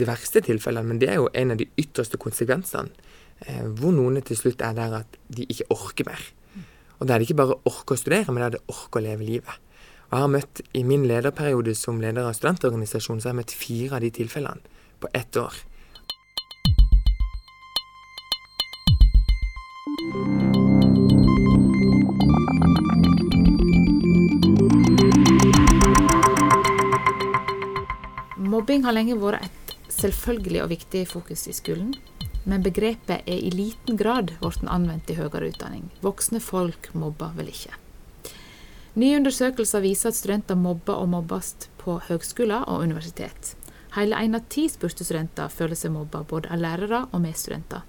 de verste tilfellene, men det er jo en av de ytterste konsekvensene. Eh, hvor noen til slutt er der at de ikke orker mer. Og da er det ikke bare orke å studere, men da er det orke å leve livet. Og jeg har møtt, I min lederperiode som leder av studentorganisasjonen, så har jeg møtt fire av de tilfellene på ett år. Mobbing har lenge vært et selvfølgelig og viktig fokus i skolen, men begrepet er i liten grad blitt anvendt i høyere utdanning. Voksne folk mobber vel ikke. Nye undersøkelser viser at studenter mobber og mobbes på høgskoler og universitet. Hele én av ti spurte studenter føler seg mobba, både av lærere og medstudenter.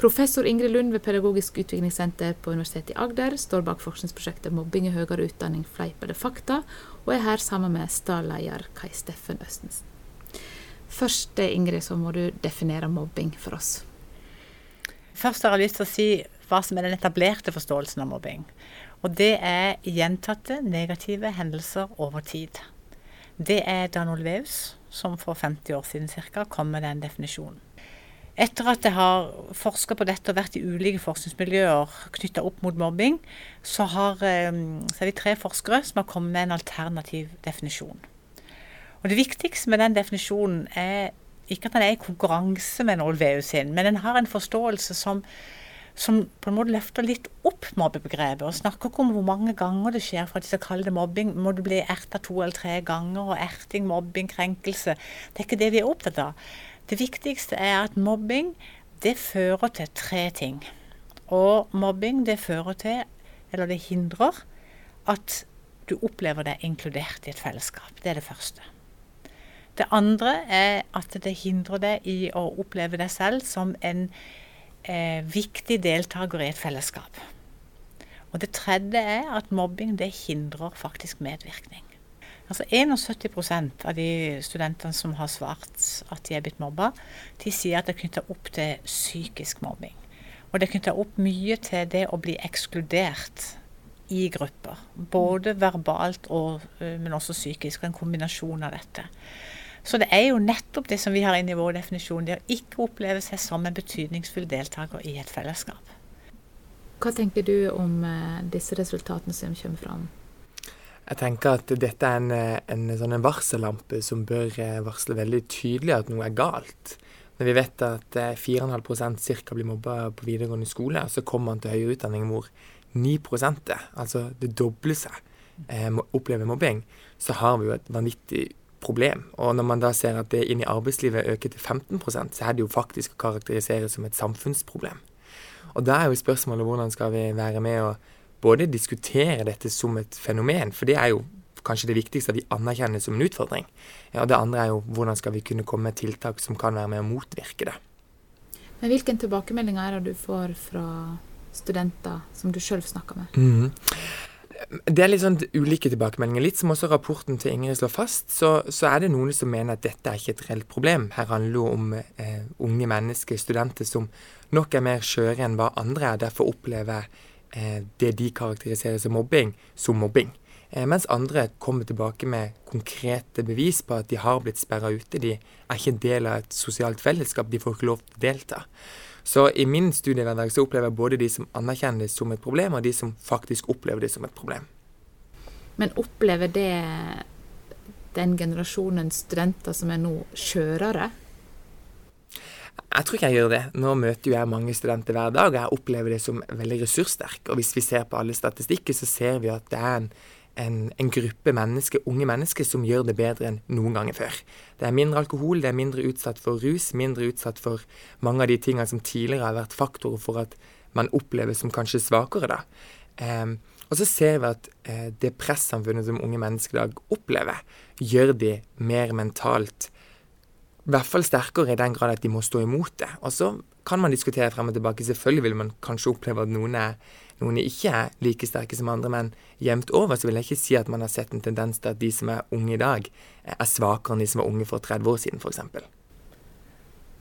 Professor Ingrid Lund ved Pedagogisk utviklingssenter på Universitetet i Agder står bak forskningsprosjektet Mobbing i høyere utdanning fleip eller fakta, og er her sammen med STA-leder Kai Steffen Østensen. Først Ingrid, så må du definere mobbing for oss. Først har jeg lyst til å si hva som er den etablerte forståelsen av mobbing. Og det er gjentatte negative hendelser over tid. Det er Dan Olveus som for 50 år siden ca. kom med den definisjonen. Etter at jeg har forska på dette og vært i ulike forskningsmiljøer knytta opp mot mobbing, så, har, eh, så, er vi tre forskere som har kommet med en alternativ definisjon. Og Det viktigste med den definisjonen er ikke at den er i konkurranse med Olveus sin, men den har en forståelse som, som på en måte løfter litt opp mobbebegrepet, og snakker ikke om hvor mange ganger det skjer for at de skal kalle det mobbing. Må du bli erta to eller tre ganger, og erting, mobbing, krenkelse. Det er ikke det vi er opptatt av. Det viktigste er at mobbing det fører til tre ting. Og mobbing det fører til, eller det hindrer, at du opplever deg inkludert i et fellesskap. Det er det første. Det andre er at det hindrer deg i å oppleve deg selv som en eh, viktig deltaker i et fellesskap. Og det tredje er at mobbing det hindrer faktisk medvirkning. Altså 71% av de studentene som har svart at de er blitt mobba, de sier at det er knytta opp til psykisk mobbing. Og det er knytta opp mye til det å bli ekskludert i grupper. Både verbalt og, men også psykisk. En kombinasjon av dette. Så det er jo nettopp det som vi har inne i vår definisjon. Det å ikke oppleve seg som en betydningsfull deltaker i et fellesskap. Hva tenker du om disse resultatene som kommer fram? Jeg tenker at dette er en, en, sånn en varsellampe som bør eh, varsle veldig tydelig at noe er galt. Når vi vet at 4,5 ca. blir mobba på videregående skole, så kommer man til høyere utdanning hvor 9 det, altså det dobler seg, eh, opplever mobbing, så har vi jo et vanvittig problem. Og når man da ser at det inn i arbeidslivet øker til 15% så er det jo faktisk å karakterisere som et samfunnsproblem. Og da er jo spørsmålet hvordan skal vi være med å både diskutere dette som et fenomen, for det er jo kanskje det viktigste at vi anerkjenner som en utfordring. Ja, og det andre er jo hvordan skal vi kunne komme med tiltak som kan være med å motvirke det. Men hvilken tilbakemeldinger er det du får fra studenter som du sjøl snakker med? Mm. Det er litt sånn ulike tilbakemeldinger. Litt som også rapporten til Ingrid slår fast, så, så, er det noen som mener at dette er ikke et reelt problem. Her handler det om eh, unge mennesker, studenter, som nok er mer skjøre enn hva andre er. Derfor opplever Eh, det de karakteriserer som mobbing, som mobbing. Eh, mens andre kommer tilbake med konkrete bevis på at de har blitt sperra ute. De er ikke en del av et sosialt fellesskap, de får ikke lov til å delta. Så i min studiehverdag så opplever jeg både de som anerkjenner det som et problem, og de som faktisk opplever det som et problem. Men opplever det den generasjonen studenter som er nå, skjørere? Jeg tror ikke jeg gjør det. Nå møter jo jeg mange studenter hver dag, og jeg opplever det som veldig ressurssterk. Og hvis vi ser på alle statistikker, så ser vi at det er en, en, en, gruppe mennesker, unge mennesker som gjør det bedre enn noen ganger før. Det er mindre alkohol, det er mindre utsatt for rus, mindre utsatt for mange av de tingene som tidligere har vært faktorer for at man opplever som kanskje svakere, da. Um, og så ser vi at eh, det pressamfunnet som unge mennesker i dag opplever, gjør de mer mentalt i hvert fall sterkere i den grad at de må stå imot det. Og så kan man diskutere frem og tilbake. Selvfølgelig vil man kanskje oppleve at noen, er, noen ikke er like sterke som andre, men jevnt over så vil jeg ikke si at man har sett en tendens til at de som er unge i dag, er svakere enn de som var unge for 30 år siden, f.eks.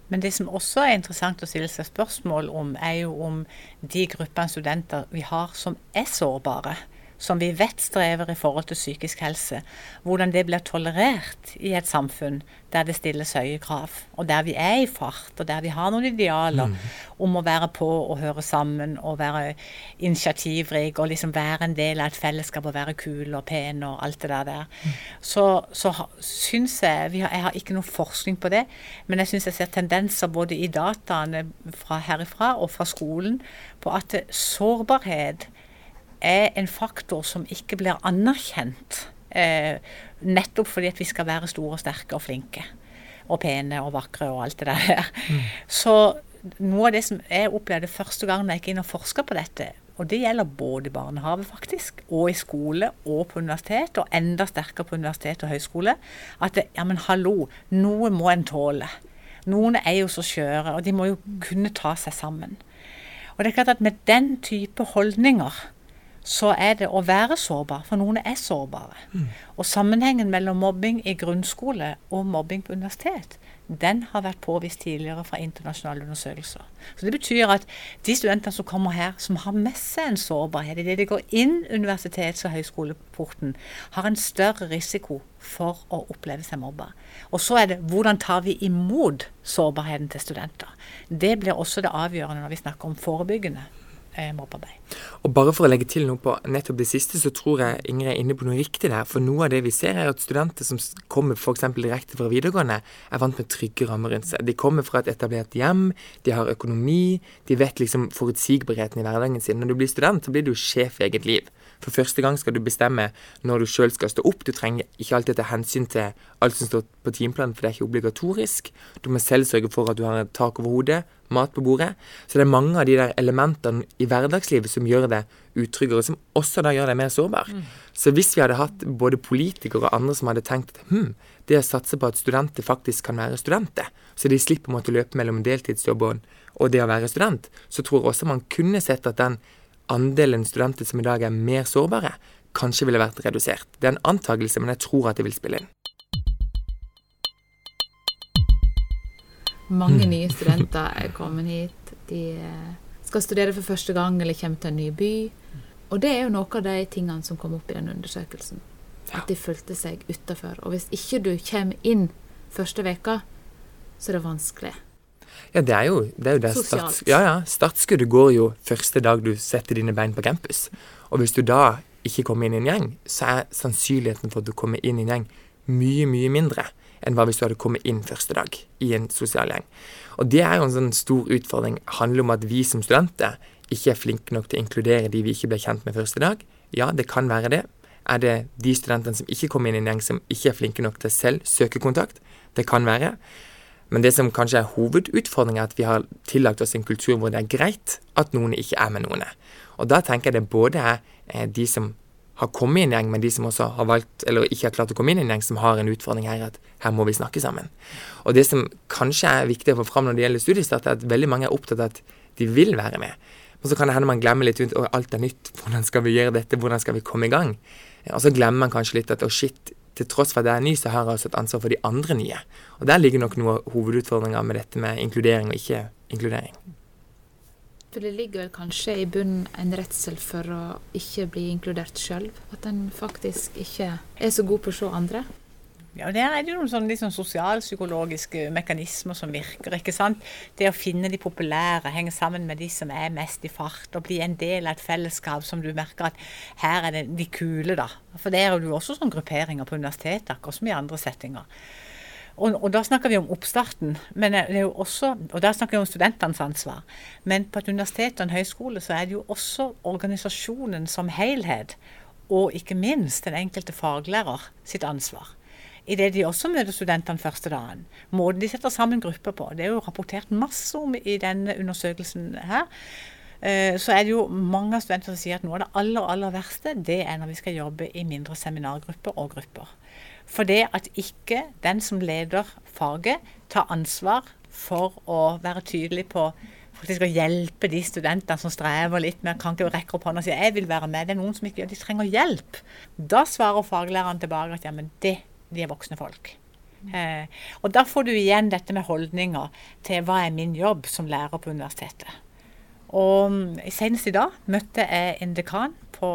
Men det som også er interessant å stille seg spørsmål om, er jo om de gruppene studenter vi har som er sårbare, som vi vet strever i forhold til psykisk helse, hvordan det blir tolerert i et samfunn der det stilles høye krav, og der vi er i fart, og der vi har noen idealer mm. om å være på og høre sammen og være initiativrik og liksom være en del av et fellesskap og være kul og pen og alt det der. Mm. Så, så syns jeg har, Jeg har ikke noe forskning på det, men jeg syns jeg ser tendenser både i dataene fra herifra og fra skolen på at sårbarhet er en faktor som ikke blir anerkjent. Eh, nettopp fordi at vi skal være store og sterke og flinke. Og pene og vakre og alt det der. Mm. Så noe av det som jeg opplevde første gang jeg gikk inn og forska på dette, og det gjelder både i barnehage faktisk, og i skole og på universitet, og enda sterkere på universitet og høyskole, at det, ja, men hallo, noe må en tåle. Noen er jo så skjøre, og de må jo kunne ta seg sammen. Og det er klart at med den type holdninger så er det å være sårbar, for noen er sårbare. Mm. Og sammenhengen mellom mobbing i grunnskole og mobbing på universitet, den har vært påvist tidligere fra internasjonale undersøkelser. Så Det betyr at de studentene som kommer her, som har med seg en sårbarhet idet de går inn universitets- og høyskoleporten, har en større risiko for å oppleve seg mobba. Og så er det hvordan tar vi imot sårbarheten til studenter. Det blir også det avgjørende når vi snakker om forebyggende mobbearbeid. Og bare for å legge til noe på nettopp det siste, så tror jeg Ingrid er inne på noe riktig der. For noe av det vi ser, er at studenter som kommer f.eks. direkte fra videregående, er vant med trygge rammer rundt seg. De kommer fra et etablert hjem, de har økonomi, de vet liksom forutsigbarheten i hverdagen sin. Når du blir student, så blir du sjef i eget liv. For første gang skal du bestemme når du sjøl skal stå opp. Du trenger ikke alltid ta hensyn til alt som står på timeplanen, for det er ikke obligatorisk. Du må selv sørge for at du har et tak over hodet, mat på bordet. Så det er mange av de der elementene i hverdagslivet som gjør det utryggere, som også da gjør deg mer sårbar. Mm. Så hvis vi hadde hatt både politikere og andre som hadde tenkt at hm, det å satse på at studenter faktisk kan være studenter, så de slipper å måtte løpe mellom deltidsjobben og det å være student, så tror jeg også man kunne sett at den andelen studenter som i dag er mer sårbare, kanskje ville vært redusert. Det er en antakelse, men jeg tror at det vil spille inn. Mange nye studenter er kommet hit. De eh, skal studere for første gang eller kommer til en ny by. Og det er jo noe av de tingene som kom opp i den undersøkelsen. At de følte seg utafor. Og hvis ikke du kommer inn første veka, så er det vanskelig. Ja, det er jo det, er jo det starts, ja, ja, startskuddet går jo første dag du setter dine bein på campus. Og hvis du da ikke kommer inn i en gjeng, så er sannsynligheten for at du kommer inn i en gjeng mye, mye mindre enn hva hvis du hadde kommet inn første dag i en sosial gjeng. Og det er jo en sånn stor utfordring. Det handler om at vi som studenter ikke er flinke nok til å inkludere de vi ikke ble kjent med første dag. Ja, det kan være det. Er det de studentene som ikke kommer inn i en gjeng, som ikke er flinke nok til selv søke kontakt? Det kan være. Men det som kanskje er hovedutfordringen, er at vi har tillagt oss en kultur hvor det er greit at noen ikke er med noen. Og da tenker jeg det både er eh, de som har kommet i en gjeng, men de som også har valgt, eller ikke har klart å komme inn i en gjeng, som har en utfordring her, at her må vi snakke sammen. Og det som kanskje er viktig å få fram når det gjelder studiestart, er at veldig mange er opptatt av at de vil være med. Men så kan det hende man glemmer litt rundt at alt er nytt, hvordan skal vi gjøre dette, hvordan skal vi komme i gang? Og så glemmer man kanskje litt at å shit, til tross for at jeg er ny, så har jeg også et ansvar for de andre nye. Og der ligger nok noen hovedutfordringer med dette med inkludering og ikke inkludering. For det ligger vel kanskje i bunnen en redsel for å ikke bli inkludert sjøl? At en faktisk ikke er så god på å se andre? Ja, Der er det noen liksom sosialpsykologiske mekanismer som virker. ikke sant? Det å finne de populære, henge sammen med de som er mest i fart, og bli en del av et fellesskap som du merker at her er det de kule, da. For det er jo også sånne grupperinger på universitetet, akkurat som i andre settinger. Og, og, da snakker vi om oppstarten, men det er jo også, og da snakker vi om studentenes ansvar. Men på et universitet og en høyskole så er det jo også organisasjonen som helhet, og ikke minst den enkelte faglærer sitt ansvar. I det de også møter studentene første dagen. Måten de setter sammen grupper på. Det er jo rapportert masse om i denne undersøkelsen her. Eh, så er det jo mange av studentene som sier at noe av det aller, aller verste, det er når vi skal jobbe i mindre seminargrupper og grupper. For det at ikke den som leder faget, tar ansvar for å være tydelig på faktisk å hjelpe de studentene som strever litt med kan ikke rekke opp hånda og si 'jeg vil være med'. Det er noen som ikke gjør de trenger hjelp. Da svarer faglæreren tilbake at ja, men det, de er voksne folk. Eh, og da får du igjen dette med holdninger til hva er min jobb som lærer på universitetet. Og mm, senest i dag møtte jeg en dekan på,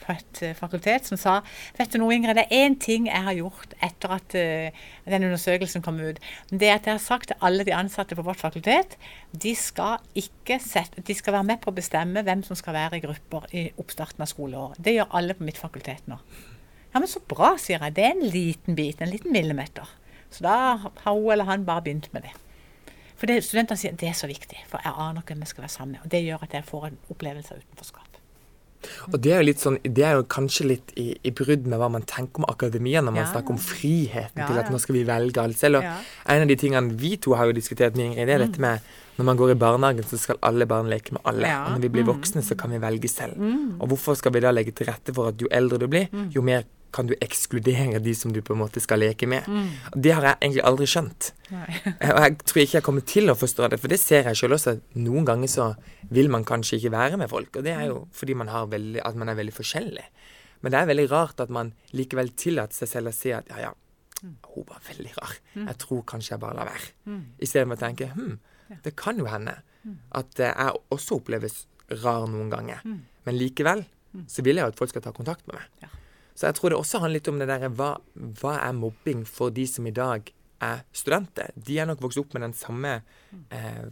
på et eh, fakultet som sa Vet du noe, Ingrid, det er én ting jeg har gjort etter at uh, den undersøkelsen kom ut. Det er at jeg har sagt til alle de ansatte på vårt fakultet de skal, ikke sette, de skal være med på å bestemme hvem som skal være i grupper i oppstarten av skoleåret. Det gjør alle på mitt fakultet nå. Ja, men så bra, sier jeg. Det er en liten bit, en liten millimeter. Så da har hun eller han bare begynt med det. For det, studentene sier det er så viktig, for jeg aner ikke hvem jeg skal være sammen med. Og det gjør at jeg får en opplevelse av utenforskap. Og det er jo litt sånn, det er jo kanskje litt i, i brudd med hva man tenker om akademia når man Ja, snakker om friheten Ja, til at nå skal vi velge alt selv. Og Ja. en av de tingene vi to har jo diskutert mye, Ingrid, det er dette med når man går i barnehagen, så skal alle barn leke med alle. Og når vi blir voksne, så kan vi velge selv. Og hvorfor skal vi da legge til rette for at jo eldre du blir, jo mer kan du ekskludere de som du på en måte skal leke med. Mm. det har jeg egentlig aldri skjønt. Og jeg tror ikke jeg kommer til å forstå det, for det ser jeg selv også. at Noen ganger så vil man kanskje ikke være med folk, og det er jo fordi man, har veldig, at man er veldig forskjellig. Men det er veldig rart at man likevel tillater seg selv å si at ja, ja, hun var veldig rar. Jeg tror kanskje jeg bare lar være. Istedenfor å tenke hm, det kan jo hende at eh, jeg også oppleves rar noen ganger. Men likevel så vil jeg at folk skal ta kontakt med meg. Så jeg tror det også handler litt om det derre hva, hva er mobbing for de som i dag er studenter? De er nok vokst opp med den samme eh,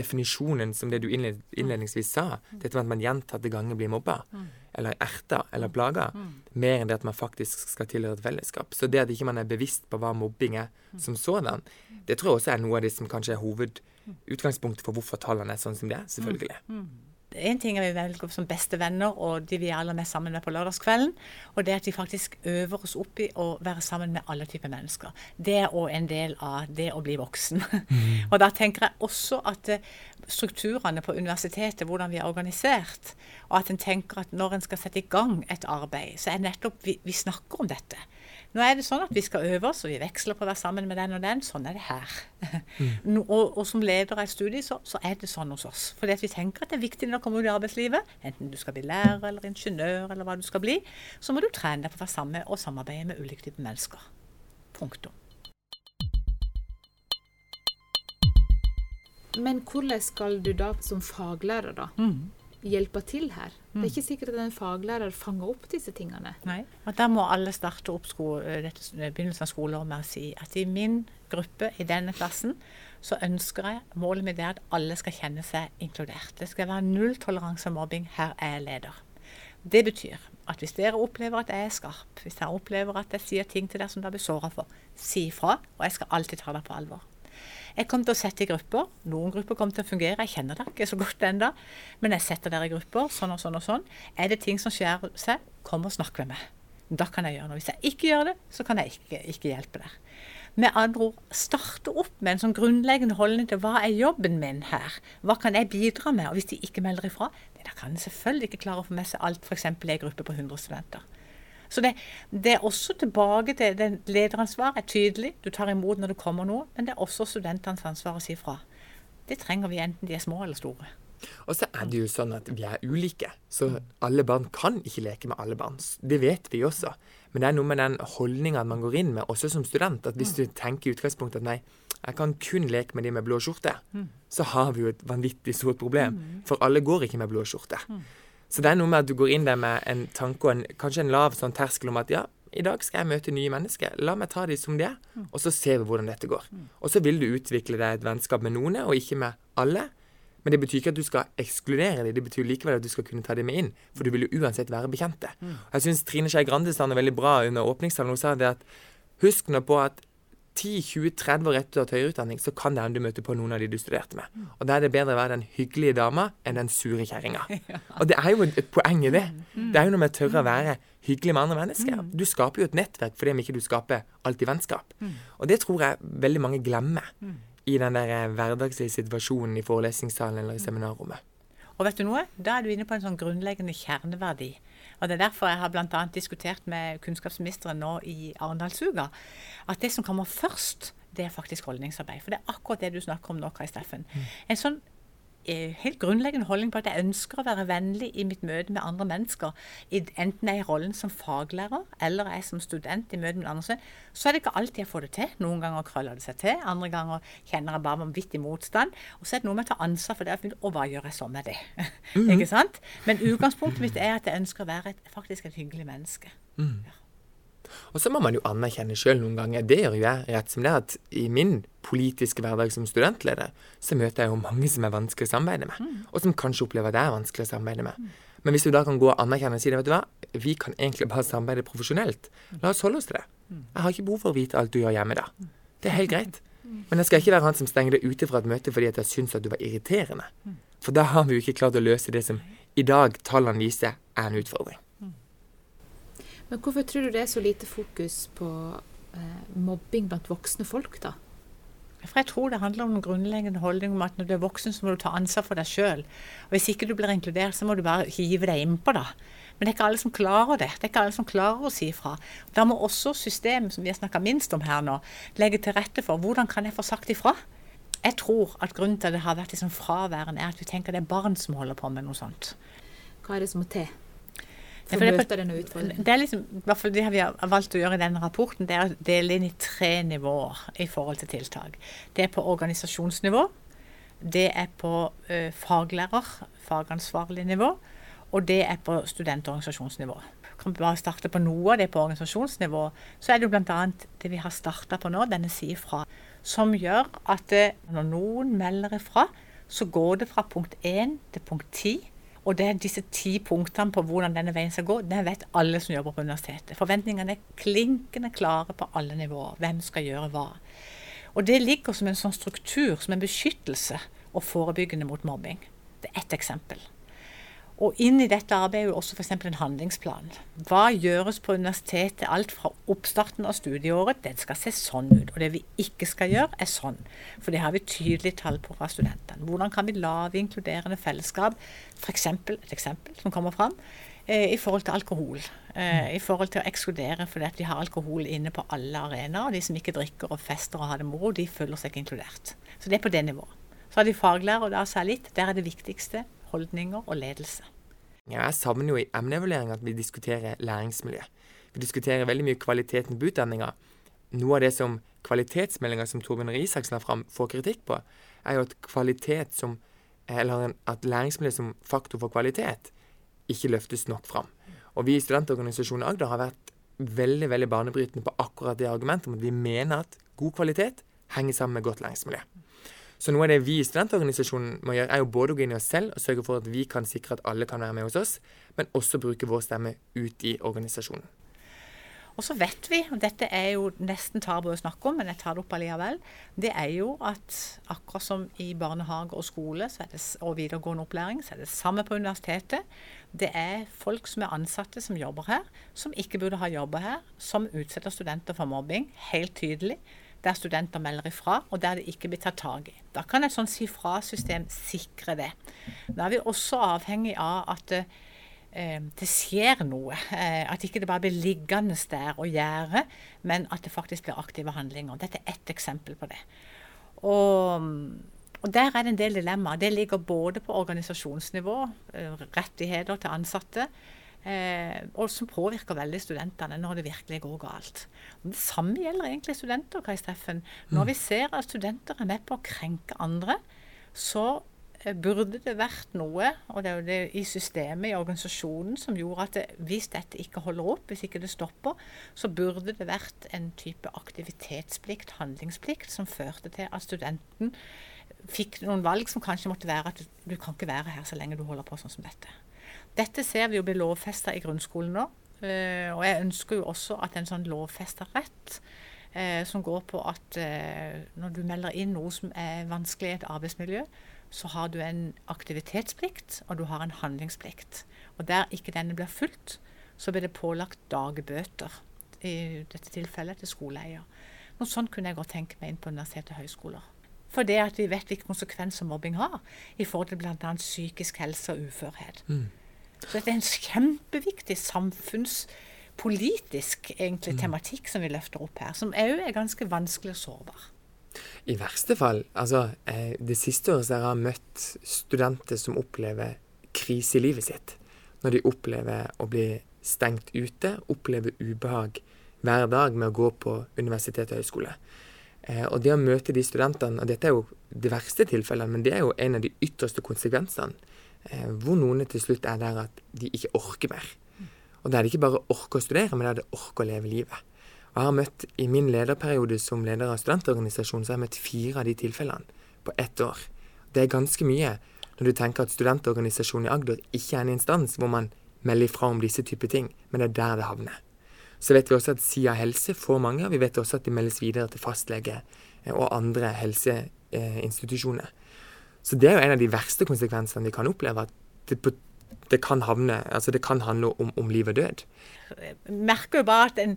definisjonen som det du innled, innledningsvis sa. Dette med at man gjentatte ganger blir mobba, eller erta, eller plaga. Mer enn det at man faktisk skal tilhøre et fellesskap. Så det at ikke man er bevisst på hva mobbing er som sådan, det tror jeg også er noe av det som kanskje er hovedutgangspunktet for hvorfor tallene er sånn som de er, selvfølgelig. En ting er vi velger som beste venner, og de vi er aller mest sammen med på lørdagskvelden. Og det at vi faktisk øver oss opp i å være sammen med alle typer mennesker. Det er òg en del av det å bli voksen. og da tenker jeg også at eh, strukturene på universitetet, hvordan vi er organisert, og at en tenker at når en skal sette i gang et arbeid, så er nettopp vi, vi snakker om dette. Nå er det sånn at vi skal øve oss, og vi veksler på å være sammen med den og den. Sånn er det her. No, og, og som leder av et studie, så, så er det sånn hos oss. Fordi at vi tenker at det er viktig når du kommer ut i arbeidslivet, enten du skal bli lærer eller ingeniør eller hva du skal bli, så må du trene deg på å være sammen og samarbeide med ulike typer mennesker. Punktum. Men hvordan skal du da som faglærer da hjelpe til her? Det er ikke sikkert at en faglærer fanger opp disse tingene. Nei. Og da må alle starte opp dette, begynnelsen av skoleåret med å si at i min gruppe, i denne klassen, så ønsker jeg Målet mitt er at alle skal kjenne seg inkludert. Det skal være null toleranse og mobbing. Her er jeg leder. Det betyr at hvis dere opplever at jeg er skarp, hvis dere opplever at jeg sier ting til dere som dere blir såra for, si ifra, og jeg skal alltid ta dere på alvor. Jeg kommer til å sette i grupper. Noen grupper kommer til å fungere. Jeg kjenner dere ikke så godt ennå. Men jeg setter dere i grupper, sånn og sånn og sånn. Er det ting som skjer seg, kom og snakk med meg. Da kan jeg gjøre noe. Hvis jeg ikke gjør det, så kan jeg ikke, ikke hjelpe dere. Med andre ord, starte opp med en sånn grunnleggende holdning til hva er jobben min her? Hva kan jeg bidra med? Og hvis de ikke melder ifra, da kan de selvfølgelig ikke klare å få med seg alt, f.eks. i en gruppe på 100 studenter. Så det, det er også tilbake til det lederansvaret er tydelig. Du tar imot når det kommer noe, men det er også studentenes ansvar å si fra. Det trenger vi enten de er små eller store. Og så er det jo sånn at vi er ulike, så alle barn kan ikke leke med alle barn. Det vet vi også. Men det er noe med den holdninga man går inn med, også som student, at hvis du tenker i utgangspunktet at nei, jeg kan kun leke med de med blå skjorte, så har vi jo et vanvittig stort problem. For alle går ikke med blå skjorte. Så det er noe med at du går inn der med en tanke og en, kanskje en lav sånn terskel om at ja, i dag skal jeg møte nye mennesker. La meg ta de som de er, og så ser vi hvordan dette går. Og så vil du utvikle deg et vennskap med noen, og ikke med alle. Men det betyr ikke at du skal ekskludere dem, det betyr likevel at du skal kunne ta dem med inn. For du vil jo uansett være bekjente. Jeg syns Trine Skei Grande sa noe veldig bra under åpningstalen. Hun sa det at husk nå på at 10-20-30 år etter at har tatt høyere utdanning, så kan det hende du møter på noen av de du studerte med. Og da er det bedre å være den hyggelige dama enn den sure kjerringa. Og det er jo et, poeng i det. Det er jo når vi tør å være hyggelig med andre mennesker. Du skaper jo et nettverk fordi om ikke du skaper alltid vennskap. Og det tror jeg veldig mange glemmer i den der eh, hverdagslige situasjonen i forelesningssalen eller i seminarrommet. Og vet du noe? Da er du inne på en sånn grunnleggende kjerneverdi. Og Det er derfor jeg har bl.a. diskutert med kunnskapsministeren nå i Arendalsuka at det som kommer først, det er faktisk holdningsarbeid. For det er akkurat det du snakker om nå, Kai Steffen. En sånn helt grunnleggende holdning på at jeg ønsker å være vennlig i mitt møte med andre mennesker, enten jeg er i rollen som faglærer eller jeg er som student i møte med andre, så er det ikke alltid jeg får det til. Noen ganger krøller det seg til, andre ganger kjenner jeg bare vanvittig motstand. Og så er det noe med å ta ansvar for det. Og hva gjør jeg så med det? Mm -hmm. ikke sant? Men utgangspunktet mitt er at jeg ønsker å være et, faktisk et hyggelig menneske. Mm. Ja. Og så må man jo anerkjenne sjøl noen ganger, det gjør jo jeg rett som det, at i min politiske hverdag som studentleder, så møter jeg jo mange som er vanskelig å samarbeide med, mm. og som kanskje opplever at det er vanskelig å samarbeide med. Mm. Men hvis du da kan gå og anerkjenne og si det, vet du hva, vi kan egentlig bare samarbeide profesjonelt. La oss holde oss til det. Mm. Jeg har ikke behov for å vite alt du gjør hjemme da. Mm. Det er helt greit. Mm. Men jeg skal ikke være han som stenger deg ute fra et møte fordi jeg syns at du var irriterende. For da har vi jo ikke klart å løse det som i dag tallene viser er en utfordring. Men hvorfor tror du det er så lite fokus på eh, mobbing blant voksne folk, da? For Jeg tror det handler om en grunnleggende holdning om at når du er voksen, så må du ta ansvar for deg sjøl. Hvis ikke du blir inkludert, så må du bare hive deg innpå, da. Men det er ikke alle som klarer det. Det er ikke alle som klarer å si ifra. Da må også systemet, som vi har snakka minst om her nå, legge til rette for hvordan kan jeg få sagt ifra. Jeg tror at grunnen til at det har vært liksom fraværende, er at vi tenker det er barn som holder på med noe sånt. Hva er det som må til? For å møte denne utfordringen? Det er liksom, hvert fall det vi har valgt å gjøre i denne rapporten, det er å dele inn i tre nivåer i forhold til tiltak. Det er på organisasjonsnivå. Det er på uh, faglærer, fagansvarlig nivå. Og det er på studentorganisasjonsnivå. Kan vi bare starte på noe av det på organisasjonsnivå, så er det jo bl.a. det vi har starta på nå, denne Si ifra, som gjør at det, når noen melder ifra, så går det fra punkt 1 til punkt 10 og det er disse ti punktene på hvordan denne veien skal gå, det vet alle som jobber på universitetet. Forventningene er klinkende klare på alle nivåer. Hvem skal gjøre hva. Og det ligger som en sånn struktur, som en beskyttelse og forebyggende mot mobbing. Det er ett eksempel. Og inn i dette arbeidet er jo også f.eks. en handlingsplan. Hva gjøres på universitetet alt fra oppstarten av studieåret? Den skal se sånn ut. Og det vi ikke skal gjøre, er sånn. For det har vi tydelig tall på fra studentene. Hvordan kan vi lage inkluderende fellesskap? F.eks. et eksempel som kommer fram. Eh, I forhold til alkohol. Eh, I forhold til å ekskludere fordi at vi har alkohol inne på alle arenaer. Og de som ikke drikker og fester og har det moro, de føler seg ikke inkludert. Så det er på det nivået. Så har de faglærer, og da særlig. Der er det viktigste holdninger og ledelse. Jeg savner jo i emneevalueringa at vi diskuterer læringsmiljø. Vi diskuterer veldig mye kvaliteten på utdanninga. Noe av det som kvalitetsmeldinga som Torbjørn Isaksen har fram, får kritikk på, er jo at kvalitet som eller at læringsmiljø som faktor for kvalitet ikke løftes nok fram. Og vi i Studentorganisasjonen Agder har vært veldig veldig banebrytende på akkurat det argumentet om at vi mener at god kvalitet henger sammen med godt læringsmiljø. Så noe av det vi i studentorganisasjonen må gjøre, er jo både å gå inn i oss selv og sørge for at vi kan sikre at alle kan være med hos oss, men også bruke vår stemme ut i organisasjonen. Og så vet vi, og dette er jo nesten tabu å snakke om, men jeg tar det opp allikevel, det er jo at akkurat som i barnehage og skole det, og videregående opplæring, så er det samme på universitetet. Det er folk som er ansatte som jobber her, som ikke burde ha jobba her, som utsetter studenter for mobbing, helt tydelig der studenter melder ifra, og der det ikke blir tatt tak i. Da kan et sånt si fra-system sikre det. Da er vi også avhengig av at eh, det skjer noe. Eh, at ikke det bare blir liggende der og gjøre, men at det faktisk blir aktive handlinger. Dette er ett eksempel på det. Og, og der er det en del dilemmaer. Det ligger både på organisasjonsnivå, eh, rettigheter til ansatte, Eh, og som påvirker veldig studentene når det virkelig går galt. Og det samme gjelder egentlig studenter. Kai Steffen. Når vi ser at studenter er med på å krenke andre, så eh, burde det vært noe, og det er jo det i systemet, i organisasjonen, som gjorde at det, hvis dette ikke holder opp, hvis ikke det stopper, så burde det vært en type aktivitetsplikt, handlingsplikt, som førte til at studenten fikk noen valg som kanskje måtte være at du kan ikke være her så lenge du holder på sånn som dette. Dette ser vi jo bli lovfesta i grunnskolen nå. Uh, og jeg ønsker jo også at en sånn lovfesta rett, uh, som går på at uh, når du melder inn noe som er vanskelig i et arbeidsmiljø, så har du en aktivitetsplikt, og du har en handlingsplikt. Og der ikke denne blir fulgt, så blir det pålagt dagbøter. I dette tilfellet til skoleeier. Noe sånt kunne jeg godt tenke meg inn på universitet og høyskoler. For det at vi vet hvilke konsekvenser mobbing har i forhold til bl.a. psykisk helse og uførhet. Mm. Så dette er en kjempeviktig samfunnspolitisk egentlig, mm. tematikk som vi løfter opp her, som òg er ganske vanskelig og sårbar. I verste fall. Altså, eh, det siste året har jeg møtt studenter som opplever krise i livet sitt. Når de opplever å bli stengt ute, opplever ubehag hver dag med å gå på universitet og høyskole. Eh, og det å møte de studentene, og dette er jo de verste tilfellene, men det er jo en av de ytterste konsekvensene, hvor noen til slutt er der at de ikke orker mer. Og da er det ikke bare orke å studere, men da er det orke å leve livet. Og jeg har møtt, I min lederperiode som leder av studentorganisasjonen, så har jeg møtt fire av de tilfellene på ett år. Det er ganske mye når du tenker at studentorganisasjonen i Agder ikke er en instans hvor man melder ifra om disse typer ting, men det er der det havner. Så vet vi også at Sia helse får mange, og vi vet også at de meldes videre til fastlege eh, og andre helseinstitusjoner. Så det er jo en av de verste konsekvensene vi kan oppleve. at det, det kan, havne, altså det kan handle om, om liv og død. Jeg merker jo bare at en,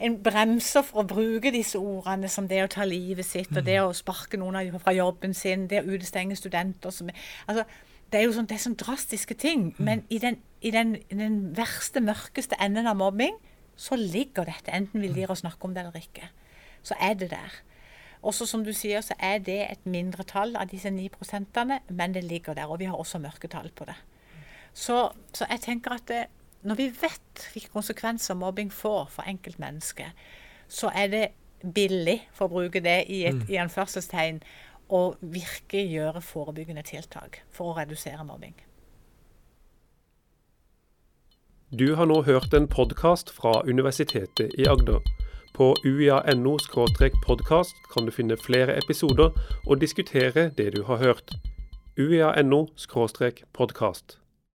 en, bremser for å bruke disse ordene som det å ta livet sitt, og det å sparke noen fra jobben sin, det å utestenge studenter som, altså, det er jo sånn, det er sånn drastiske ting. Men i den, i den, den verste, mørkeste enden av mobbing, så ligger dette. Enten vi lir å snakke om det eller ikke. Så er det der. Også som du sier, så er det et mindretall av disse 9 prosentene, men det ligger der. Og vi har også mørketall på det. Så, så jeg tenker at det, når vi vet hvilke konsekvenser mobbing får for enkeltmennesket, så er det billig, for å bruke det i et mm. i anførselstegn, å virkelig gjøre forebyggende tiltak for å redusere mobbing. Du har nå hørt en podkast fra Universitetet i Agder. På uia.no podkast kan du finne flere episoder og diskutere det du har hørt. uia.no podkast.